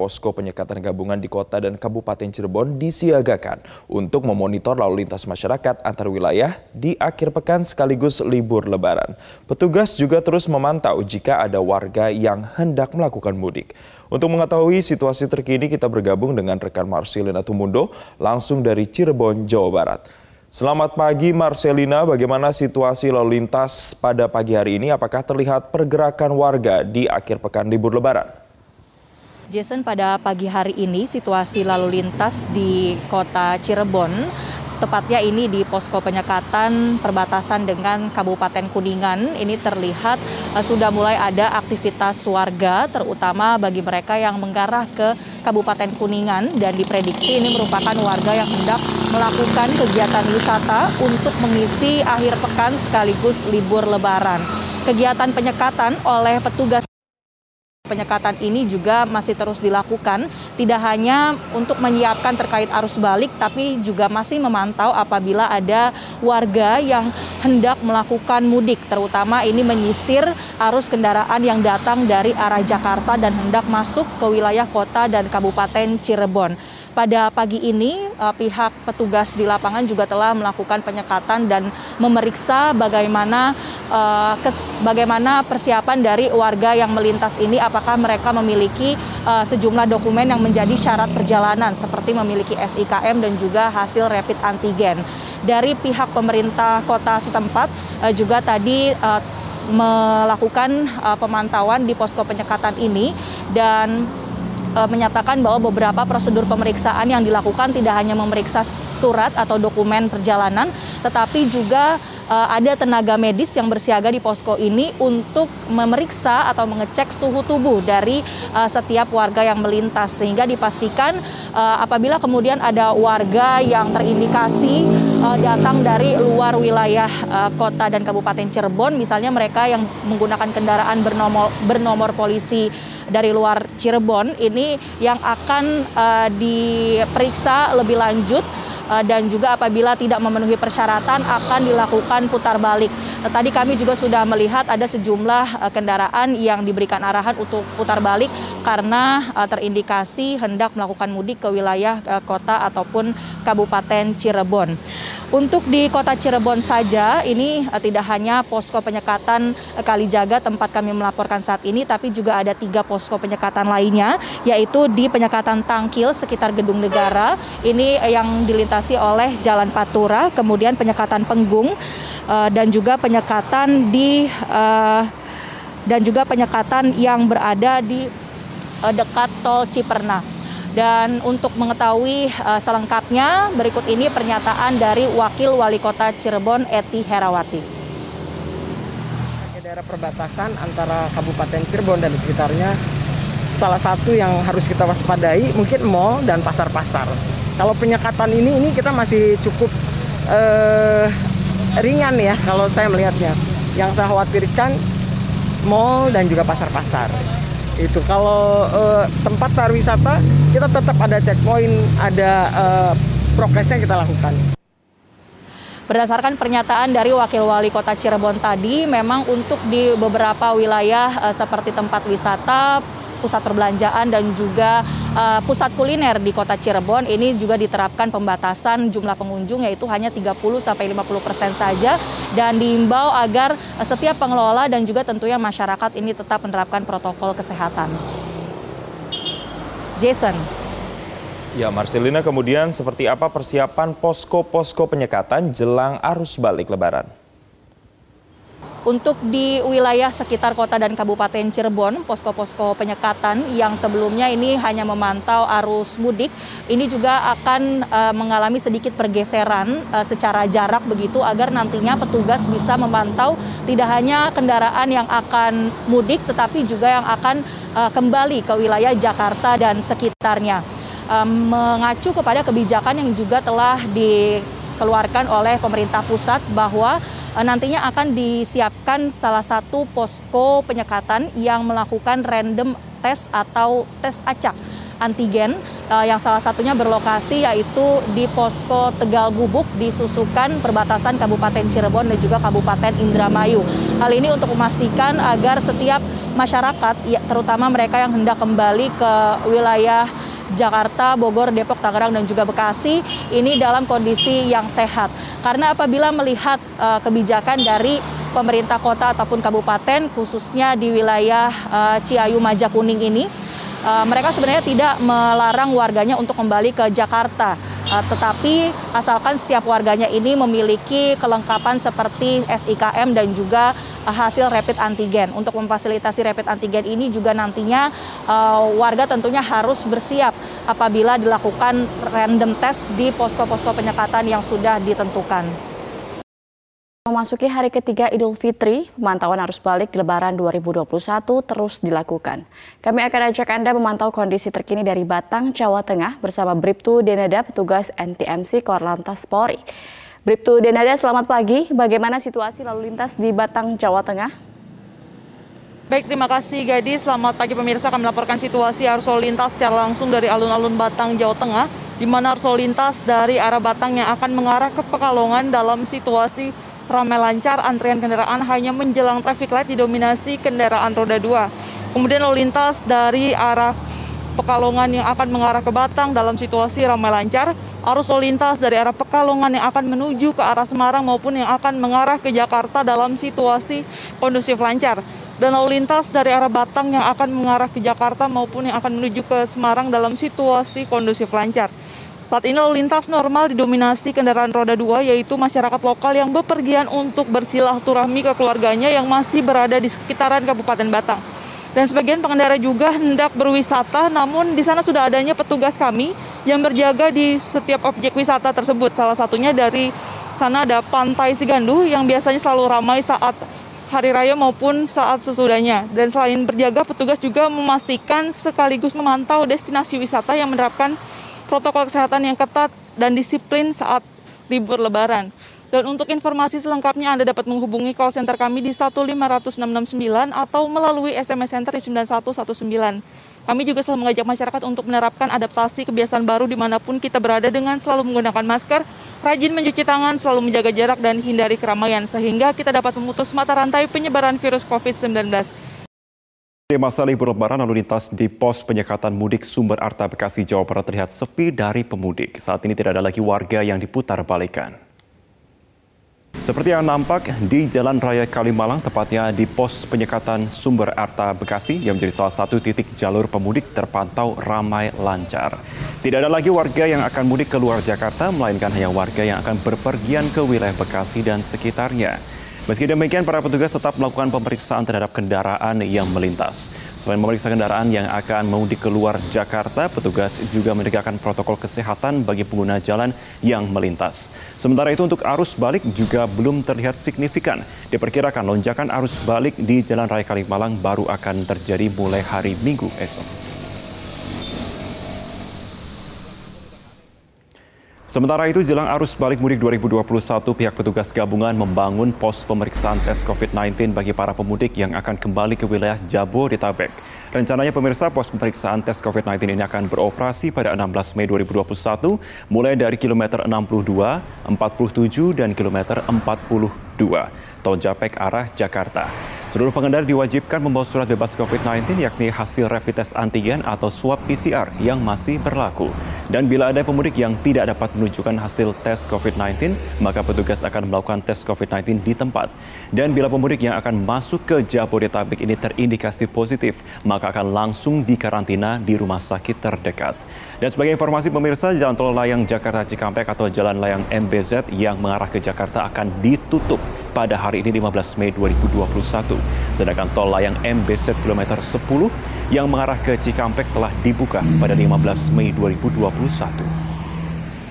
posko penyekatan gabungan di kota dan Kabupaten Cirebon disiagakan untuk memonitor lalu lintas masyarakat antar wilayah di akhir pekan sekaligus libur lebaran. Petugas juga terus memantau jika ada warga yang hendak melakukan mudik. Untuk mengetahui situasi terkini kita bergabung dengan rekan Marcelina Tumundo langsung dari Cirebon, Jawa Barat. Selamat pagi Marcelina, bagaimana situasi lalu lintas pada pagi hari ini? Apakah terlihat pergerakan warga di akhir pekan libur lebaran? Jason, pada pagi hari ini situasi lalu lintas di kota Cirebon tepatnya ini di posko penyekatan perbatasan dengan Kabupaten Kuningan. Ini terlihat uh, sudah mulai ada aktivitas warga, terutama bagi mereka yang mengarah ke Kabupaten Kuningan dan diprediksi ini merupakan warga yang hendak melakukan kegiatan wisata untuk mengisi akhir pekan sekaligus libur lebaran. Kegiatan penyekatan oleh petugas penyekatan ini juga masih terus dilakukan, tidak hanya untuk menyiapkan terkait arus balik, tapi juga masih memantau apabila ada warga yang hendak melakukan mudik, terutama ini menyisir arus kendaraan yang datang dari arah Jakarta dan hendak masuk ke wilayah kota dan Kabupaten Cirebon. Pada pagi ini uh, pihak petugas di lapangan juga telah melakukan penyekatan dan memeriksa bagaimana kes, bagaimana persiapan dari warga yang melintas ini apakah mereka memiliki uh, sejumlah dokumen yang menjadi syarat perjalanan seperti memiliki SIKM dan juga hasil rapid antigen. Dari pihak pemerintah kota setempat juga tadi melakukan pemantauan di posko penyekatan ini dan uh, menyatakan bahwa beberapa prosedur pemeriksaan yang dilakukan tidak hanya memeriksa surat atau dokumen perjalanan, tetapi juga uh, ada tenaga medis yang bersiaga di posko ini untuk memeriksa atau mengecek suhu tubuh dari uh, setiap warga yang melintas. Sehingga dipastikan uh, apabila kemudian ada warga yang terindikasi uh, datang dari luar wilayah uh, kota dan kabupaten Cirebon misalnya mereka yang menggunakan kendaraan bernomor bernomor polisi dari luar Cirebon ini yang akan uh, diperiksa lebih lanjut dan juga apabila tidak memenuhi persyaratan akan dilakukan putar balik. Uh, tadi kami juga sudah melihat ada sejumlah uh, kendaraan yang diberikan arahan untuk putar balik karena terindikasi hendak melakukan mudik ke wilayah kota ataupun kabupaten Cirebon. Untuk di kota Cirebon saja, ini tidak hanya posko penyekatan Kalijaga tempat kami melaporkan saat ini, tapi juga ada tiga posko penyekatan lainnya, yaitu di penyekatan Tangkil sekitar Gedung Negara, ini yang dilintasi oleh Jalan Patura, kemudian penyekatan Penggung, uh, dan juga penyekatan di uh, dan juga penyekatan yang berada di uh, dekat Tol Ciperna. Dan untuk mengetahui uh, selengkapnya, berikut ini pernyataan dari Wakil Wali Kota Cirebon, Eti Herawati. Daerah perbatasan antara Kabupaten Cirebon dan sekitarnya, salah satu yang harus kita waspadai mungkin mall dan pasar-pasar. Kalau penyekatan ini, ini kita masih cukup uh, ringan ya kalau saya melihatnya. Yang saya khawatirkan mall dan juga pasar-pasar itu kalau uh, tempat pariwisata kita tetap ada checkpoint ada uh, prokesnya kita lakukan Berdasarkan pernyataan dari Wakil Wali Kota Cirebon tadi, memang untuk di beberapa wilayah uh, seperti tempat wisata, pusat perbelanjaan dan juga uh, pusat kuliner di Kota Cirebon ini juga diterapkan pembatasan jumlah pengunjung yaitu hanya 30 sampai 50 persen saja dan diimbau agar uh, setiap pengelola dan juga tentunya masyarakat ini tetap menerapkan protokol kesehatan. Jason. Ya, Marcelina kemudian seperti apa persiapan posko-posko penyekatan jelang arus balik lebaran? Untuk di wilayah sekitar kota dan kabupaten Cirebon, posko-posko penyekatan yang sebelumnya ini hanya memantau arus mudik, ini juga akan uh, mengalami sedikit pergeseran uh, secara jarak begitu agar nantinya petugas bisa memantau tidak hanya kendaraan yang akan mudik tetapi juga yang akan uh, kembali ke wilayah Jakarta dan sekitarnya. Mengacu kepada kebijakan yang juga telah dikeluarkan oleh pemerintah pusat bahwa Eh, nantinya akan disiapkan salah satu posko penyekatan yang melakukan random tes atau tes acak antigen uh, yang salah satunya berlokasi yaitu di posko Tegal Bubuk di Susukan perbatasan Kabupaten Cirebon dan juga Kabupaten Indramayu. Hal ini untuk memastikan agar setiap masyarakat, ya, terutama mereka yang hendak kembali ke wilayah Jakarta, Bogor, Depok, Tangerang, dan juga Bekasi ini dalam kondisi yang sehat. Karena apabila melihat uh, kebijakan dari pemerintah kota ataupun kabupaten, khususnya di wilayah uh, Ciayu Majakuning ini, uh, mereka sebenarnya tidak melarang warganya untuk kembali ke Jakarta. Uh, tetapi asalkan setiap warganya ini memiliki kelengkapan seperti SIKM dan juga uh, hasil rapid antigen. Untuk memfasilitasi rapid antigen ini juga nantinya uh, warga tentunya harus bersiap apabila dilakukan random test di posko-posko penyekatan yang sudah ditentukan. Memasuki hari ketiga Idul Fitri, pemantauan arus balik Lebaran 2021 terus dilakukan. Kami akan ajak Anda memantau kondisi terkini dari Batang, Jawa Tengah bersama Bribtu Denada, petugas NTMC Korlantas Polri. Bribtu Denada, selamat pagi. Bagaimana situasi lalu lintas di Batang, Jawa Tengah? Baik, terima kasih Gadi. Selamat pagi pemirsa. Kami melaporkan situasi arus lalu lintas secara langsung dari alun-alun Batang, Jawa Tengah, di mana arus lalu lintas dari arah Batang yang akan mengarah ke Pekalongan dalam situasi ramai lancar, antrian kendaraan hanya menjelang traffic light didominasi kendaraan roda 2. Kemudian lalu lintas dari arah Pekalongan yang akan mengarah ke Batang dalam situasi ramai lancar, arus lalu lintas dari arah Pekalongan yang akan menuju ke arah Semarang maupun yang akan mengarah ke Jakarta dalam situasi kondusif lancar. Dan lalu lintas dari arah Batang yang akan mengarah ke Jakarta maupun yang akan menuju ke Semarang dalam situasi kondusif lancar. Saat ini lalu lintas normal didominasi kendaraan roda dua yaitu masyarakat lokal yang bepergian untuk bersilaturahmi ke keluarganya yang masih berada di sekitaran Kabupaten Batang. Dan sebagian pengendara juga hendak berwisata namun di sana sudah adanya petugas kami yang berjaga di setiap objek wisata tersebut. Salah satunya dari sana ada Pantai Sigandu yang biasanya selalu ramai saat hari raya maupun saat sesudahnya. Dan selain berjaga, petugas juga memastikan sekaligus memantau destinasi wisata yang menerapkan protokol kesehatan yang ketat dan disiplin saat libur lebaran. Dan untuk informasi selengkapnya Anda dapat menghubungi call center kami di 15669 atau melalui SMS center di 9119. Kami juga selalu mengajak masyarakat untuk menerapkan adaptasi kebiasaan baru di mana pun kita berada dengan selalu menggunakan masker, rajin mencuci tangan, selalu menjaga jarak, dan hindari keramaian sehingga kita dapat memutus mata rantai penyebaran virus COVID-19. Masa libur lebaran lalu lintas di pos penyekatan mudik Sumber Arta Bekasi Jawa Barat terlihat sepi dari pemudik. Saat ini tidak ada lagi warga yang diputar balikan. Seperti yang nampak di Jalan Raya Kalimalang, tepatnya di pos penyekatan Sumber Arta Bekasi yang menjadi salah satu titik jalur pemudik terpantau ramai lancar. Tidak ada lagi warga yang akan mudik ke luar Jakarta, melainkan hanya warga yang akan berpergian ke wilayah Bekasi dan sekitarnya. Meski demikian, para petugas tetap melakukan pemeriksaan terhadap kendaraan yang melintas. Selain memeriksa kendaraan yang akan mudik keluar Jakarta, petugas juga menegakkan protokol kesehatan bagi pengguna jalan yang melintas. Sementara itu untuk arus balik juga belum terlihat signifikan. Diperkirakan lonjakan arus balik di Jalan Raya Kalimalang baru akan terjadi mulai hari Minggu esok. Sementara itu, jelang arus balik mudik 2021, pihak petugas gabungan membangun pos pemeriksaan tes COVID-19 bagi para pemudik yang akan kembali ke wilayah Jabodetabek. Rencananya pemirsa pos pemeriksaan tes COVID-19 ini akan beroperasi pada 16 Mei 2021 mulai dari kilometer 62, 47, dan kilometer 42 tol Japek arah Jakarta. Seluruh pengendara diwajibkan membawa surat bebas COVID-19 yakni hasil rapid test antigen atau swab PCR yang masih berlaku. Dan bila ada pemudik yang tidak dapat menunjukkan hasil tes COVID-19, maka petugas akan melakukan tes COVID-19 di tempat. Dan bila pemudik yang akan masuk ke Jabodetabek ini terindikasi positif, maka akan langsung dikarantina di rumah sakit terdekat. Dan sebagai informasi pemirsa, jalan tol layang Jakarta Cikampek atau jalan layang MBZ yang mengarah ke Jakarta akan ditutup pada hari ini 15 Mei 2021. Sedangkan tol layang MBZ kilometer 10 yang mengarah ke Cikampek telah dibuka pada 15 Mei 2021.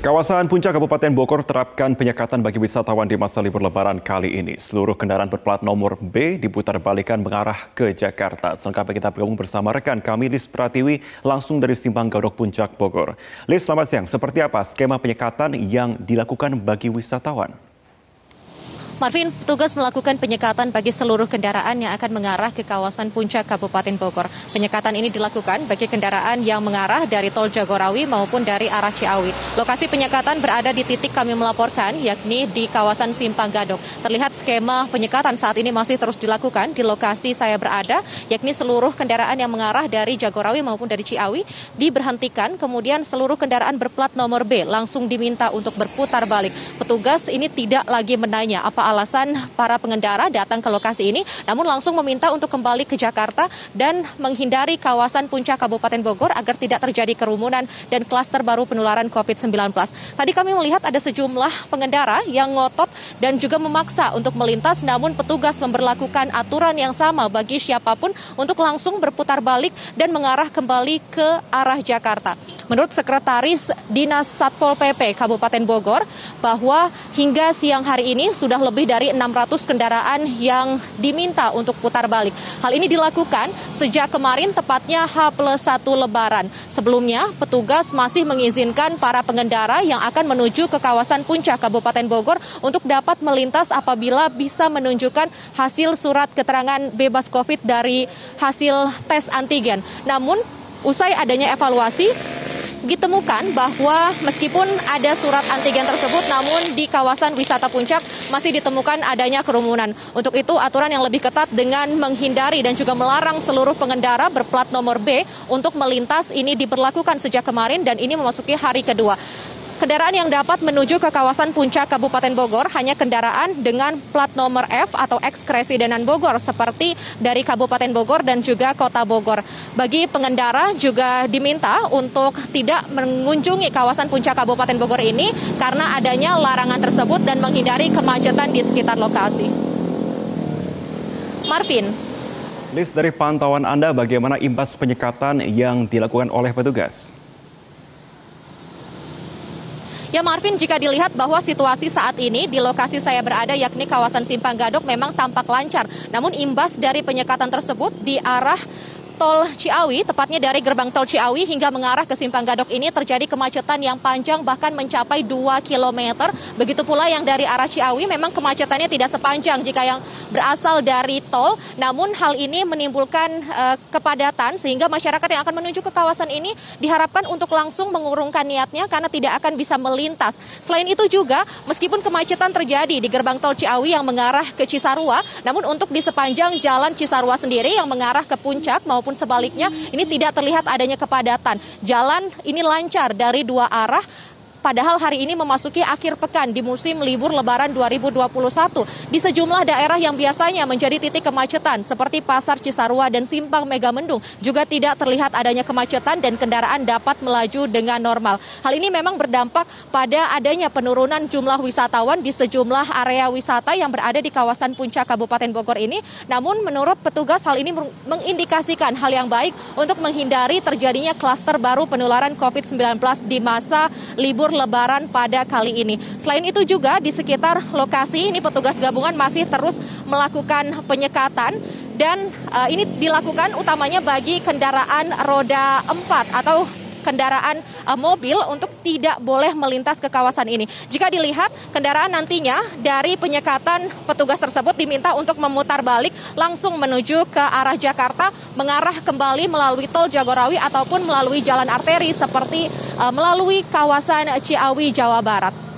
Kawasan Puncak Kabupaten Bogor terapkan penyekatan bagi wisatawan di masa libur lebaran kali ini. Seluruh kendaraan berplat nomor B diputar balikan mengarah ke Jakarta. Selengkapnya kita bergabung bersama rekan kami Lis Pratiwi langsung dari Simpang Gadok Puncak Bogor. Lis, selamat siang. Seperti apa skema penyekatan yang dilakukan bagi wisatawan? Marvin, petugas melakukan penyekatan bagi seluruh kendaraan yang akan mengarah ke kawasan puncak Kabupaten Bogor. Penyekatan ini dilakukan bagi kendaraan yang mengarah dari Tol Jagorawi maupun dari arah Ciawi. Lokasi penyekatan berada di titik kami melaporkan, yakni di kawasan Simpang Gadok. Terlihat skema penyekatan saat ini masih terus dilakukan di lokasi saya berada, yakni seluruh kendaraan yang mengarah dari Jagorawi maupun dari Ciawi diberhentikan, kemudian seluruh kendaraan berplat nomor B langsung diminta untuk berputar balik. Petugas ini tidak lagi menanya apa alasan para pengendara datang ke lokasi ini, namun langsung meminta untuk kembali ke Jakarta dan menghindari kawasan puncak Kabupaten Bogor agar tidak terjadi kerumunan dan klaster baru penularan COVID-19. Tadi kami melihat ada sejumlah pengendara yang ngotot dan juga memaksa untuk melintas, namun petugas memperlakukan aturan yang sama bagi siapa pun untuk langsung berputar balik dan mengarah kembali ke arah Jakarta. Menurut Sekretaris Dinas Satpol PP Kabupaten Bogor, bahwa hingga siang hari ini sudah lebih lebih dari 600 kendaraan yang diminta untuk putar balik. Hal ini dilakukan sejak kemarin tepatnya H plus 1 Lebaran. Sebelumnya, petugas masih mengizinkan para pengendara yang akan menuju ke kawasan puncak Kabupaten Bogor untuk dapat melintas apabila bisa menunjukkan hasil surat keterangan bebas COVID dari hasil tes antigen. Namun, usai adanya evaluasi, ditemukan bahwa meskipun ada surat antigen tersebut namun di kawasan wisata puncak masih ditemukan adanya kerumunan. Untuk itu aturan yang lebih ketat dengan menghindari dan juga melarang seluruh pengendara berplat nomor B untuk melintas ini diberlakukan sejak kemarin dan ini memasuki hari kedua. Kendaraan yang dapat menuju ke kawasan puncak Kabupaten Bogor hanya kendaraan dengan plat nomor F atau X Kresidenan Bogor seperti dari Kabupaten Bogor dan juga Kota Bogor. Bagi pengendara juga diminta untuk tidak mengunjungi kawasan puncak Kabupaten Bogor ini karena adanya larangan tersebut dan menghindari kemacetan di sekitar lokasi. Marvin. List dari pantauan Anda bagaimana imbas penyekatan yang dilakukan oleh petugas? Ya Marvin, jika dilihat bahwa situasi saat ini di lokasi saya berada yakni kawasan Simpang Gadok memang tampak lancar. Namun imbas dari penyekatan tersebut di arah tol Ciawi, tepatnya dari gerbang tol Ciawi hingga mengarah ke Simpang Gadok ini terjadi kemacetan yang panjang bahkan mencapai 2 km. Begitu pula yang dari arah Ciawi memang kemacetannya tidak sepanjang jika yang berasal dari tol. Namun hal ini menimbulkan uh, kepadatan sehingga masyarakat yang akan menuju ke kawasan ini diharapkan untuk langsung mengurungkan niatnya karena tidak akan bisa melintas. Selain itu juga meskipun kemacetan terjadi di gerbang tol Ciawi yang mengarah ke Cisarua, namun untuk di sepanjang jalan Cisarua sendiri yang mengarah ke puncak maupun maupun sebaliknya ini tidak terlihat adanya kepadatan. Jalan ini lancar dari dua arah Padahal hari ini memasuki akhir pekan di musim libur lebaran 2021 di sejumlah daerah yang biasanya menjadi titik kemacetan seperti Pasar Cisarua dan Simpang Megamendung juga tidak terlihat adanya kemacetan dan kendaraan dapat melaju dengan normal. Hal ini memang berdampak pada adanya penurunan jumlah wisatawan di sejumlah area wisata yang berada di kawasan puncak Kabupaten Bogor ini. Namun menurut petugas hal ini mengindikasikan hal yang baik untuk menghindari terjadinya klaster baru penularan COVID-19 di masa libur libur lebaran pada kali ini. Selain itu juga di sekitar lokasi ini petugas gabungan masih terus melakukan penyekatan dan uh, ini dilakukan utamanya bagi kendaraan roda 4 atau kendaraan uh, mobil untuk tidak boleh melintas ke kawasan ini. Jika dilihat kendaraan nantinya dari penyekatan petugas tersebut diminta untuk memutar balik langsung menuju ke arah Jakarta, mengarah kembali melalui tol Jagorawi ataupun melalui jalan arteri seperti uh, melalui kawasan Ciawi, Jawa Barat.